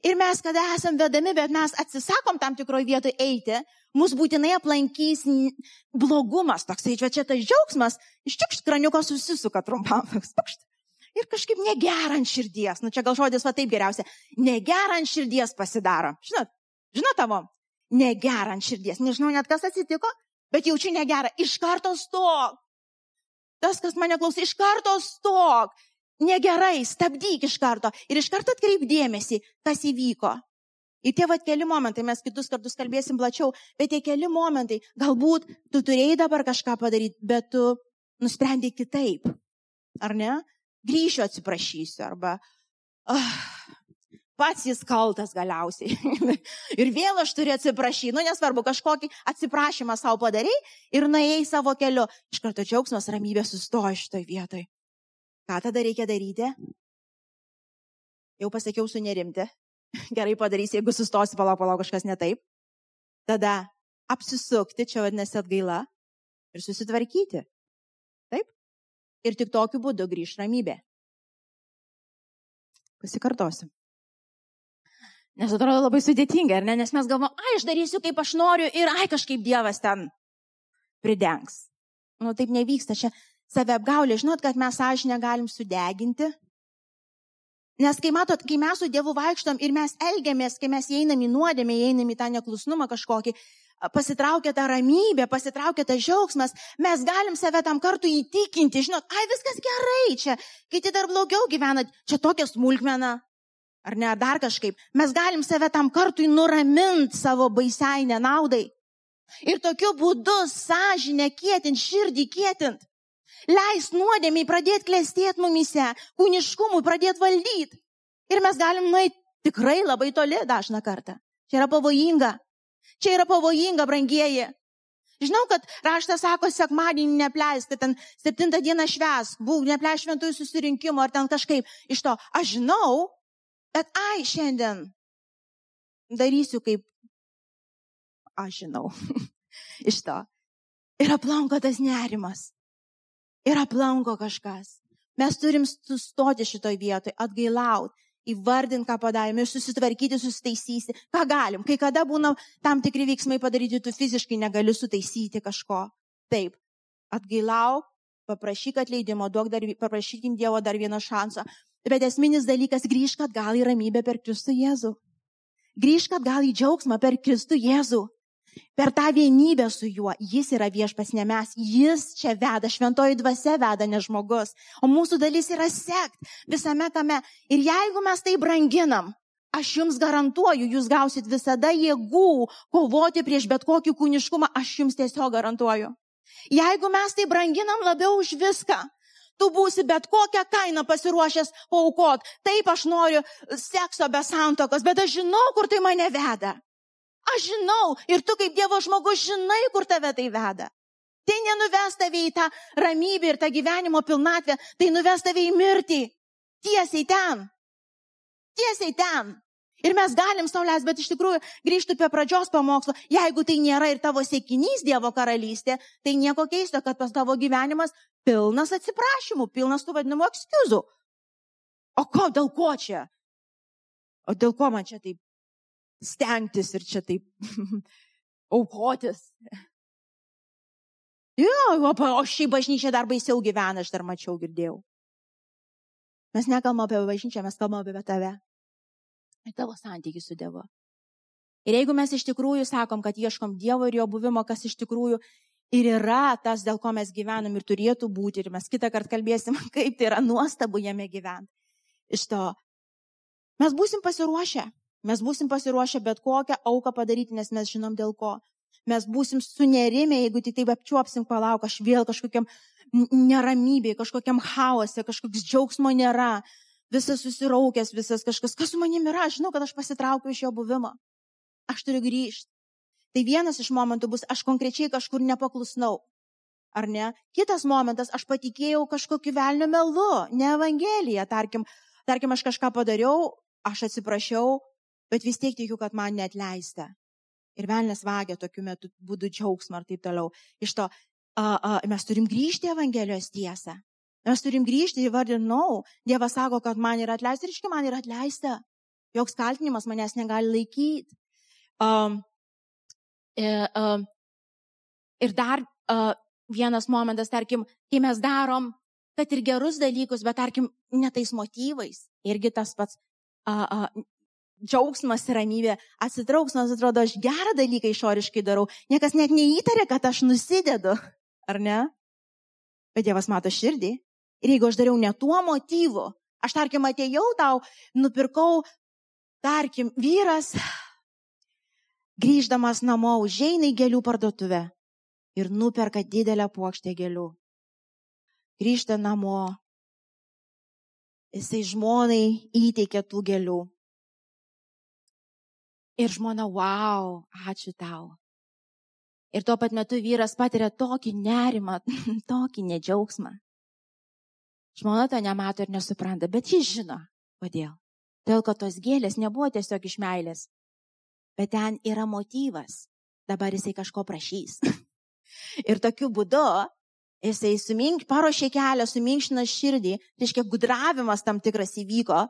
Speaker 1: Ir mes, kada esam vedami, bet mes atsisakom tam tikroje vietoje eiti, mus būtinai aplankys blogumas, toksai, čia, čia tas džiaugsmas, iš tik kraniuko susisuka trumpam. Ir kažkaip negerant širdies, nu čia gal žodis va taip geriausia, negerant širdies pasidaro. Žinot, žinot tavo, negerant širdies, nežinau net kas atsitiko, bet jaučiu negerą, iš karto stok. Tas, kas mane klauso, iš karto stok negerai, stabdyk iš karto ir iš karto atkreip dėmesį, kas įvyko. Ir tie vat keli momentai, mes kitus kartus kalbėsim plačiau, bet tie keli momentai, galbūt tu turėjai dabar kažką padaryti, bet tu nusprendai kitaip. Ar ne? Grįšiu atsiprašysiu arba uh, pats jis kaltas galiausiai. ir vėl aš turiu atsiprašyti, nu nesvarbu, kažkokį atsiprašymą savo padarai ir nuėjai savo keliu. Iš karto džiaugsmas, ramybė sustoja šitoje vietoje. Ką tada reikia daryti? Jau pasakiau sunerimti. Gerai padarys, jeigu sustosi, palauk, palauk, kažkas ne taip. Tada apsisukti, čia vadinasi atgaila, ir susitvarkyti. Taip? Ir tik tokiu būdu grįž ramybė. Pasikartosiu. Nes atrodo labai sudėtinga, ar ne? Nes mes galvom, ai, aš darysiu kaip aš noriu ir ai, kažkaip Dievas ten pridengs. Nu, taip nevyksta. Čia save apgaulė. Žinot, kad mes sąžinę galim sudeginti. Nes kai matot, kai mes su Dievu vaikštom ir mes elgiamės, kai mes einam į nuodėmę, einam į tą neklusnumą kažkokį, pasitraukia ta ramybė, pasitraukia tas džiaugsmas, mes galim save tam kartu įtikinti, žinot, ai viskas gerai čia, kiti dar blogiau gyvenat, čia tokia smulkmena, ar ne, ar dar kažkaip. Mes galim save tam kartui nuraminti savo baisiai nenaudai. Ir tokiu būdu sąžinę kietint, širdį kietint. Leis nuodėmiai pradėti klestėti mumise, kūniškumui pradėti valdyti. Ir mes galim nueiti tikrai labai toli dažną kartą. Čia yra pavojinga. Čia yra pavojinga, brangieji. Žinau, kad raštas sako, sekmadienį nepleis, kad ten septintą dieną šves, būk nepleis šventųjų susirinkimo ar ten kažkaip iš to. Aš žinau, bet ai, šiandien darysiu kaip aš žinau iš to. Ir aplanko tas nerimas. Ir aplanko kažkas. Mes turim sustoti šitoj vietoj, atgailauti įvardinti, ką padarėme, susitvarkyti, susitaisyti, ką galim. Kai kada būna tam tikri veiksmai padaryti, tu fiziškai negali sutaisyti kažko. Taip, atgailau, paprašyk atleidimo, dar, paprašykim Dievo dar vieną šansą. Bet esminis dalykas - grįžk atgal į ramybę per Kristų Jėzų. Grįžk atgal į džiaugsmą per Kristų Jėzų. Per tą vienybę su juo jis yra viešpas, ne mes. Jis čia veda, šventoji dvasia veda, ne žmogus. O mūsų dalis yra sekt visame tame. Ir jeigu mes tai branginam, aš jums garantuoju, jūs gausit visada jėgų kovoti prieš bet kokį kūniškumą, aš jums tiesiog garantuoju. Jeigu mes tai branginam labiau už viską, tu būsi bet kokią kainą pasiruošęs paukot. Taip aš noriu sekso be santokos, bet aš žinau, kur tai mane veda. Aš žinau ir tu kaip Dievo žmogus žinai, kur tave tai veda. Tai nenuves tave į tą ramybę ir tą gyvenimo pilnatvę, tai nuves tave į mirtį. Tiesiai ten. Tiesiai ten. Ir mes galim saulės, bet iš tikrųjų grįžtų prie pradžios pamokslo. Jeigu tai nėra ir tavo sėkinys Dievo karalystė, tai nieko keisto, kad pas tavo gyvenimas pilnas atsiprašymų, pilnas tų vadinamų ekskuzų. O ko, dėl ko čia? O dėl ko man čia taip stengtis ir čia taip aukotis. Jo, o, šį bažnyčią dar baisiau gyvena, aš dar mačiau, girdėjau. Mes nekalbame apie bažnyčią, mes kalbame apie tave. Ir tavo santykių su Dievu. Ir jeigu mes iš tikrųjų sakom, kad ieškom Dievo ir jo buvimo, kas iš tikrųjų ir yra tas, dėl ko mes gyvenam ir turėtų būti, ir mes kitą kartą kalbėsim, kaip tai yra nuostabu jame gyventi. Iš to mes būsim pasiruošę. Mes būsim pasiruošę bet kokią auką padaryti, nes mes žinom dėl ko. Mes būsim sunerimę, jeigu tik taip apčiuopsim, palauk, aš vėl kažkokiam neramybėje, kažkokiam chaose, kažkoks džiaugsmo nėra, visas susiraukęs, visas kažkas, kas su manimi yra, aš žinau, kad aš pasitraukiu iš jo buvimo. Aš turiu grįžti. Tai vienas iš momentų bus, aš konkrečiai kažkur nepaklusnau. Ar ne? Kitas momentas, aš patikėjau kažkokiu velniu melu, ne Evangelija. Tarkim, tarkim, aš kažką padariau, aš atsiprašiau, bet vis tiek tikiu, kad man net leista. Ir velnės vagia tokiu metu būdų džiaugsmą ir taip toliau. Iš to a, a, mes turim grįžti Evangelijos tiesą. Mes turim grįžti ir vardinau. Dievas sako, kad man yra atleista ir iški man yra atleista. Joks kaltinimas manęs negali laikyti. Um, e, um, ir dar uh, vienas momentas, tarkim, kai mes darom, kad ir gerus dalykus, bet tarkim, netais motyvais. Irgi tas pats. Uh, uh, džiaugsmas ir ramybė atsitrauks, nors atrodo, aš gerą dalyką išoriškai darau. Niekas net neįtarė, kad aš nusidedu, ar ne? Bet Dievas mato širdį. Ir jeigu aš dariau ne tuo motyvu, aš tarkim atėjau tau, nupirkau, tarkim, vyras, grįždamas namo, užeina į gėlių parduotuvę ir nuperka didelę puokštę gėlių. Grįžta namo, jisai žmonai įteikia tų gėlių Ir žmona, wow, ačiū tau. Ir tuo pat metu vyras patiria tokį nerimą, tokį nedžiaugsmą. Žmona to nemato ir nesupranta, bet jis žino, kodėl. Todėl, kad tos gėlės nebuvo tiesiog iš meilės, bet ten yra motyvas. Dabar jisai kažko prašys. ir tokiu būdu jisai sumink, paruošė kelią, suminkština širdį, reiškia, gudravimas tam tikras įvyko.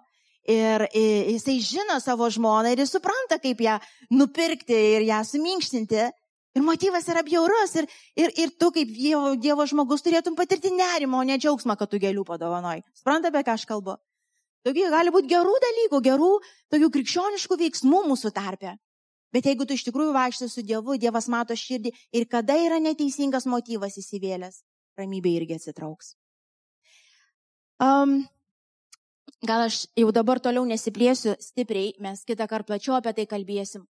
Speaker 1: Ir jisai žino savo žmoną ir jis supranta, kaip ją nupirkti ir ją suminkštinti. Ir motyvas yra bjaurus. Ir, ir, ir tu kaip dievo, dievo žmogus turėtum patirti nerimą, o ne džiaugsmą, kad tu gėlių padovanoj. Supranta, apie ką aš kalbu? Tokių gali būti gerų dalykų, gerų, tokių krikščioniškų veiksmų mūsų tarpe. Bet jeigu tu iš tikrųjų vaikštai su Dievu, Dievas mato širdį ir kada yra neteisingas motyvas įsivėlęs, ramybė irgi atsitrauks. Um, gal aš jau dabar toliau nesiplėsiu stipriai, mes kitą kartą plačiau apie tai kalbėsim.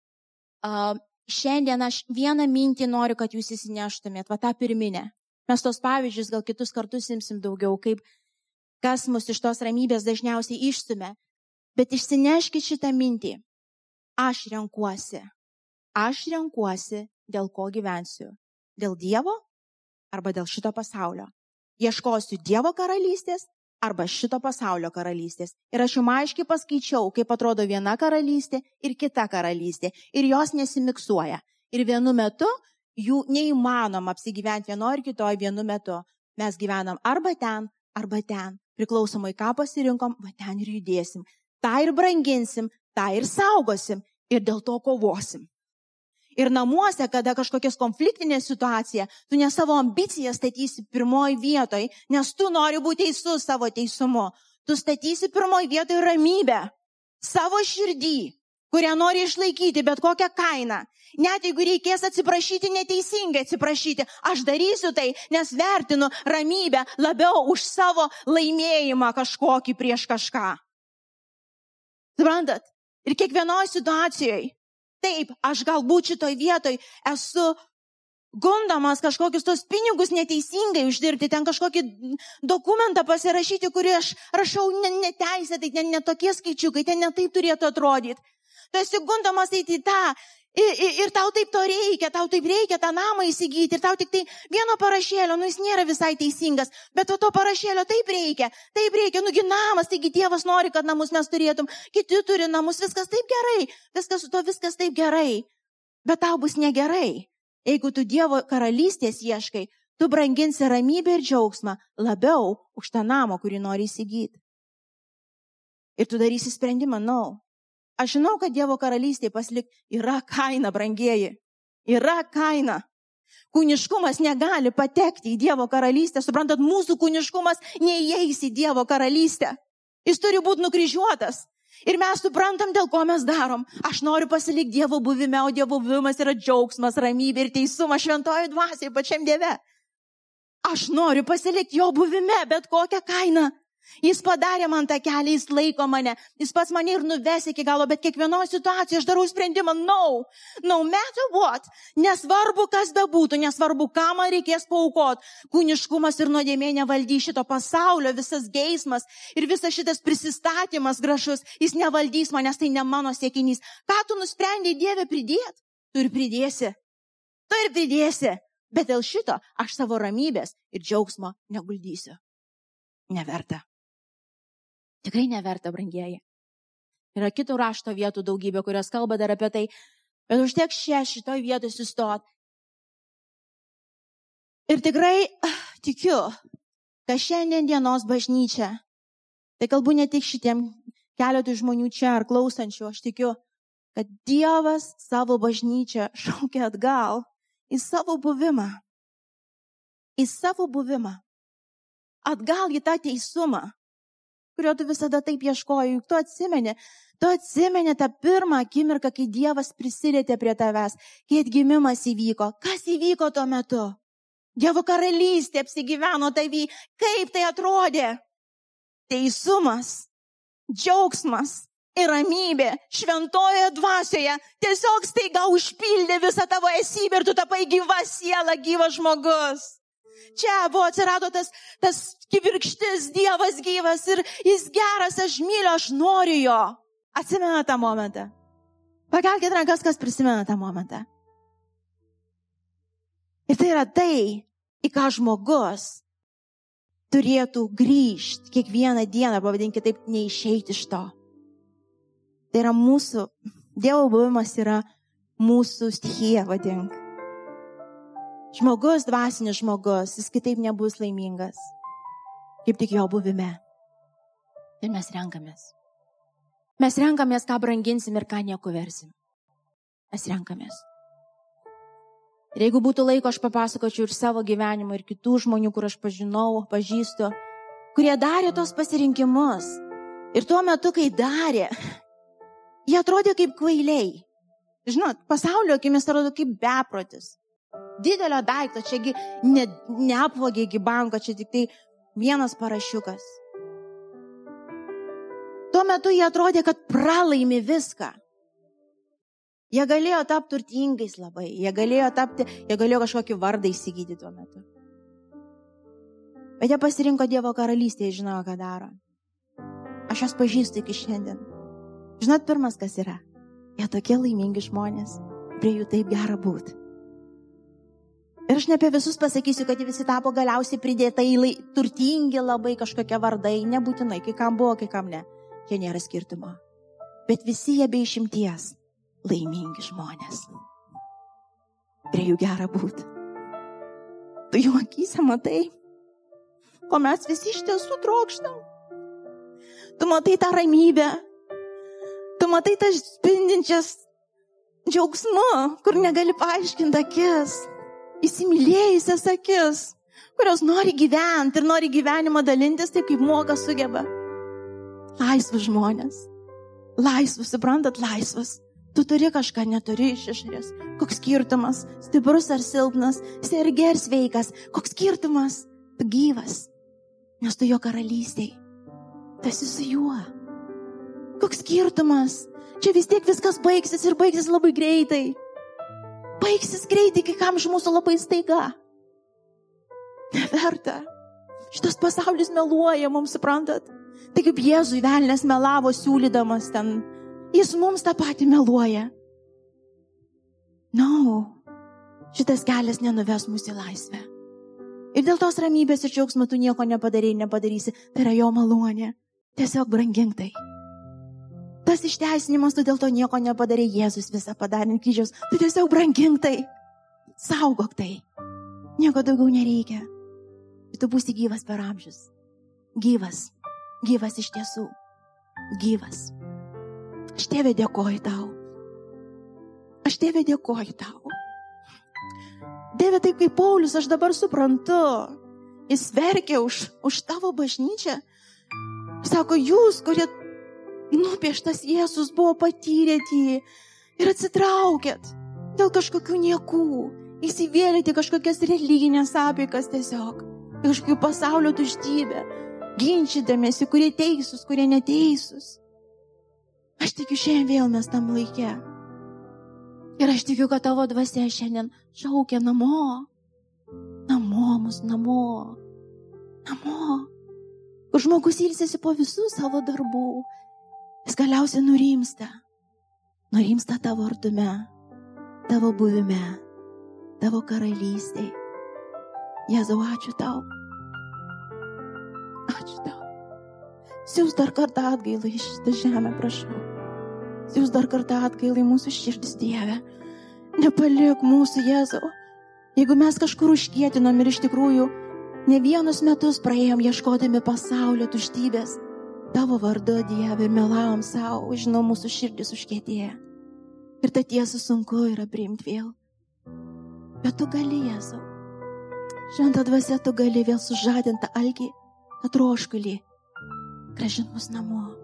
Speaker 1: Uh, šiandien aš vieną mintį noriu, kad jūs įsineštumėt, va tą pirminę. Mes tos pavyzdžius gal kitus kartus imsim daugiau, kaip kas mus iš tos ramybės dažniausiai išstumia. Bet išsineškit šitą mintį. Aš renkuosi. Aš renkuosi, dėl ko gyvensiu. Dėl Dievo arba dėl šito pasaulio. Ieškosiu Dievo karalystės arba šito pasaulio karalystės. Ir aš jums aiškiai paskaičiau, kaip atrodo viena karalystė ir kita karalystė. Ir jos nesimiksuoja. Ir vienu metu jų neįmanoma apsigyventi vienoje ir kitoje vienu metu. Mes gyvenam arba ten, arba ten priklausomai ką pasirinkom, va ten ir judėsim. Ta ir branginsim, tą ir saugosim ir dėl to kovosim. Ir namuose, kada kažkokias konfliktinė situacija, tu ne savo ambiciją statysi pirmoji vietoj, nes tu nori būti teisus savo teisumu. Tu statysi pirmoji vietoj ramybę savo širdį kurią nori išlaikyti bet kokią kainą. Net jeigu reikės atsiprašyti neteisingai atsiprašyti, aš darysiu tai, nes vertinu ramybę labiau už savo laimėjimą kažkokį prieš kažką. Suprantat? Ir kiekvienoje situacijoje, taip, aš galbūt šitoj vietoj esu gundamas kažkokius tos pinigus neteisingai uždirbti, ten kažkokį dokumentą pasirašyti, kurį aš rašau neteisėtai, ne, ne tokie skaičiukai, ten netaip turėtų atrodyti. Tu esi gundomas eiti į tą. Ir, ir, ir tau taip to reikia, tau taip reikia tą namą įsigyti, ir tau tik tai vieno parašėlio, nu jis nėra visai teisingas, bet to, to parašėlio taip reikia, taip reikia, nugi namas, taigi Dievas nori, kad namus mes turėtum, kiti turi namus, viskas taip gerai, viskas su to viskas taip gerai, bet tau bus negerai. Jeigu tu Dievo karalystės ieškai, tu branginsi ramybę ir džiaugsmą labiau už tą namą, kurį nori įsigyti. Ir tu darysi sprendimą, na, no, Aš žinau, kad Dievo karalystėje paslik yra kaina, brangieji. Yra kaina. Kūniškumas negali patekti į Dievo karalystę. Suprantat, mūsų kūniškumas neįeis į Dievo karalystę. Jis turi būti nukryžiuotas. Ir mes suprantam, dėl ko mes darom. Aš noriu pasilikti Dievo buvime, o Dievo buvimas yra džiaugsmas, ramybė ir teisumas šventojo dvasiai pačiam Dieve. Aš noriu pasilikti jo buvime, bet kokią kainą. Jis padarė man tą kelią, jis laiko mane, jis pats mane ir nuves iki galo, bet kiekvienoje situacijoje aš darau sprendimą, no, no matter what, nesvarbu kas bebūtų, nesvarbu ką man reikės paukot, kūniškumas ir nuodėmė nevaldys šito pasaulio, visas geismas ir visas šitas prisistatymas gražus, jis nevaldys manęs, tai ne mano siekinys. Ką tu nusprendai Dievę pridėti? Tu ir pridėsi. Tu ir pridėsi. Bet dėl šito aš savo ramybės ir džiaugsmo neguldysiu. Neverta. Tikrai neverta, brangieji. Yra kitų rašto vietų daugybė, kurios kalba dar apie tai, bet užtek šia šitoj vietoj sustot. Ir tikrai ah, tikiu, kad šiandien dienos bažnyčia, tai kalbu ne tik šitiem keletui žmonių čia ar klausančių, aš tikiu, kad Dievas savo bažnyčią šaukia atgal į savo buvimą. Į savo buvimą. Atgal į tą teisumą kurio tu visada taip ieškojai, juk tu atsimeni, tu atsimeni tą pirmą akimirką, kai Dievas prisilietė prie tavęs, kai atgimimas įvyko. Kas įvyko tuo metu? Dievo karalystė apsigyveno tavy. Kaip tai atrodė? Teisumas, džiaugsmas ir ramybė šventojoje dvasioje tiesiog staiga užpildė visą tavo esybę ir tu tapai gyva siela, gyvas žmogus. Čia buvo atsirado tas, tas kibirkštis, Dievas gyvas ir jis geras, aš myliu, aš noriu jo. Atsimena tą momentą. Pakelkite rankas, kas prisimena tą momentą. Ir tai yra tai, į ką žmogus turėtų grįžti kiekvieną dieną, pavadinkite taip, neišeiti iš to. Tai yra mūsų, Dievo buvimas yra mūsų stichija, vadink. Žmogus, dvasinis žmogus, jis kitaip nebus laimingas, kaip tik jo buvime. Ir mes renkamės. Mes renkamės, ką branginsim ir ką nieko versim. Mes renkamės. Ir jeigu būtų laiko, aš papasakočiau ir savo gyvenimą, ir kitų žmonių, kur aš pažinau, pažįstu, kurie darė tos pasirinkimus. Ir tuo metu, kai darė, jie atrodė kaip kvailiai. Žinot, pasaulio akimis atrodo kaip beprotis. Didelio daikto, čiagi ne, neapvogė iki banko, čia tik tai vienas parašiukas. Tuo metu jie atrodė, kad pralaimi viską. Jie galėjo tapti turtingais labai, jie galėjo tapti, jie galėjo kažkokį vardą įsigyti tuo metu. Bet jie pasirinko Dievo karalystę, jie žinojo, ką daro. Aš jas pažįstu iki šiandien. Žinot, pirmas kas yra? Jie tokie laimingi žmonės, prie jų taip gera būti. Ir aš ne apie visus pasakysiu, kad jie visi tapo galiausiai pridėtai lai, turtingi labai kažkokie vardai, nebūtinai, kai kam buvo, kai kam ne. Čia nėra skirtumo. Bet visi jie be išimties laimingi žmonės. Prie jų gera būti. Tu jų akise matai, ko mes visi iš tiesų trokštam. Tu matai tą ramybę, tu matai tas spindinčias džiaugsmu, kur negali paaiškinti akis, įsimylėjusias akis, kurios nori gyventi ir nori gyvenimą dalintis taip, kaip moka sugeba. Laisvus žmonės. Laisvus, suprantat, laisvus. Tu turi kažką, neturi iš išorės. Koks skirtumas? Stiprus ar silpnas? Sergi ar sveikas? Koks skirtumas? Tu gyvas. Nes tu jo karalystėj. Tu esi su juo. Koks skirtumas? Čia vis tiek viskas baigsis ir baigsis labai greitai. Baigsis greitai, kai kam iš mūsų labai staiga. Neverta. Šitas pasaulis meluoja, mums suprantat. Tai kaip Jėzui velnės melavo siūlydamas ten Jis mums tą patį meluoja. No, šitas kelias nenuves mūsų į laisvę. Ir dėl tos ramybės ir džiaugsmo tu nieko nepadarėjai, nepadarysi. Tai yra jo malonė. Tiesiog brangink tai. Tas išteisinimas, tu dėl to nieko nepadarė, Jėzus visą padarė ant kryžiaus. Tu tiesiog brangink tai. Saugok tai. Nieko daugiau nereikia. Ir tu būsi gyvas per amžius. Gyvas. Gyvas iš tiesų. Gyvas. Aš tėvė dėkoju tau. Aš tėvė dėkoju tau. Dieve, taip kaip Paulius, aš dabar suprantu. Jis verkia už, už tavo bažnyčią. Sako, jūs, kurie nupieštas Jėzus buvo patyrėt jį ir atsitraukėt dėl kažkokių niekų. Įsivėlėte kažkokias religinės apėkas tiesiog. Kažkokių pasaulio tuštybę. Ginčydamėsi, kurie teisūs, kurie neteisūs. Aš tikiu šiandien vėl mes tam laikė. Ir aš tikiu, kad tavo dvasia šiandien šaukia namo. Namo, mus namo. Namo. Kur žmogus ilsėsi po visų savo darbų. Jis galiausiai nurimsta. Nurimsta tavo artume, tavo buvime, tavo karalystėje. Jėzau, ačiū tau. Ačiū tau. Siūs dar kartą atgailą iš šitą žemę, prašau. Siūs dar kartą atgailą į mūsų širdis Dieve. Nepalik mūsų Jėzau. Jeigu mes kažkur užkietinom ir iš tikrųjų ne vienus metus praėjom ieškodami pasaulio tuštybės, tavo vardu Dieve ir melavom savo, žinau, mūsų širdis užkietėja. Ir tą tiesą sunku yra priimti vėl. Bet tu gali, Jėzau. Šventą dvasę tu gali vėl sužadinti algį, atroškulį gražink mus namo.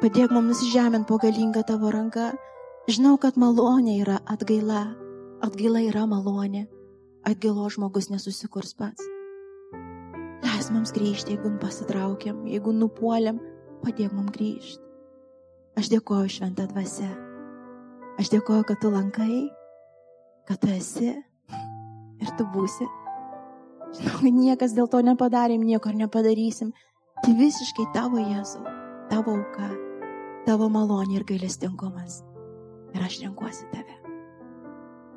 Speaker 1: Padėk mums nusižemint po galingą tavo ranką. Žinau, kad malonė yra atgaila. Atgaila yra malonė. Atgailo žmogus nesusikurs pats. Leis mums grįžti, jeigu pasitraukiam, jeigu nupuoliam, padėk mums grįžti. Aš dėkoju šventą dvasę. Aš dėkoju, kad tu lankai, kad tu esi ir tu būsi. Žinau, niekas dėl to nepadarėm, nieko nepadarysim. Tai visiškai tavo Jėzau, tavo auka, tavo malonė ir gailestingumas. Ir aš renkuosi tave.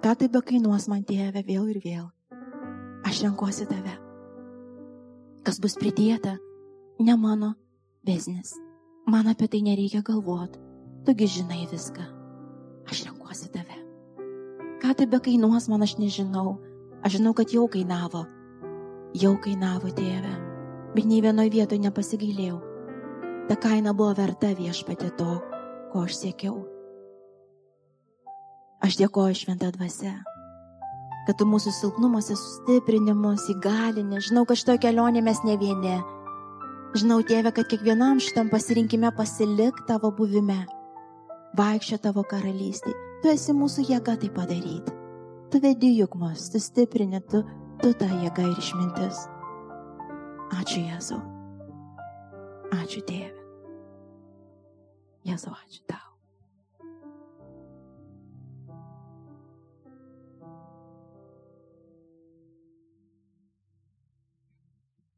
Speaker 1: Ką tai be kainuos man tėve vėl ir vėl. Aš renkuosi tave. Kas bus pridėta, ne mano biznis. Man apie tai nereikia galvoti. Tugi žinai viską. Aš renkuosi tave. Ką tai be kainuos man aš nežinau. Aš žinau, kad jau kainavo. Jau kainavo tėve. Bet nei vienoje vietoje nepasigailėjau. Ta kaina buvo verta viešpatė to, ko aš siekiau. Aš dėkoju šventą dvasę, kad tu mūsų silpnumuose sustiprinimus įgalini. Žinau, kad šito kelionė mes ne vieni. Žinau, tėve, kad kiekvienam šitam pasirinkime pasilik tavo buvime. Vaikščio tavo karalystė. Tu esi mūsų jėga tai padaryti. Tu vedi juk mus, tu stiprini, tu, tu ta jėga ir išmintis. Ačiū Jėzau. Ačiū Tėve. Jėzau, ačiū tau.